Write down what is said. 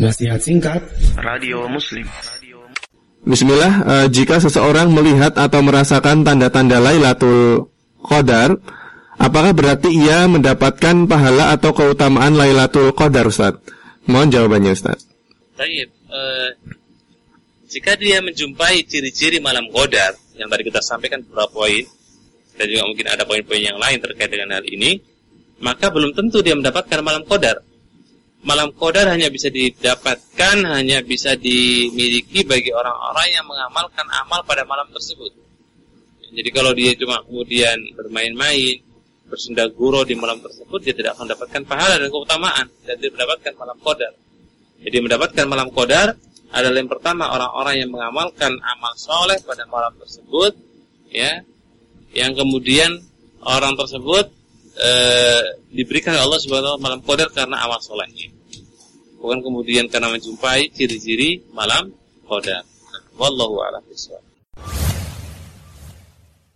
Nasihat singkat Radio Muslim Bismillah, uh, jika seseorang melihat atau merasakan tanda-tanda Lailatul Qadar, apakah berarti ia mendapatkan pahala atau keutamaan Lailatul Qadar, Ustaz? Mohon jawabannya, Ustaz. Baik, uh, jika dia menjumpai ciri-ciri malam Qadar, yang tadi kita sampaikan beberapa poin, dan juga mungkin ada poin-poin yang lain terkait dengan hal ini, maka belum tentu dia mendapatkan malam Qadar malam qadar hanya bisa didapatkan, hanya bisa dimiliki bagi orang-orang yang mengamalkan amal pada malam tersebut. Jadi kalau dia cuma kemudian bermain-main, bersenda guru di malam tersebut, dia tidak akan mendapatkan pahala dan keutamaan dan dia mendapatkan malam qadar. Jadi mendapatkan malam qadar adalah yang pertama orang-orang yang mengamalkan amal soleh pada malam tersebut, ya, yang kemudian orang tersebut e, diberikan Allah Subhanahu wa malam qadar karena amal solehnya. Bukan kemudian karena menjumpai ciri-ciri malam qadar. Wallahu a'lam bishawab.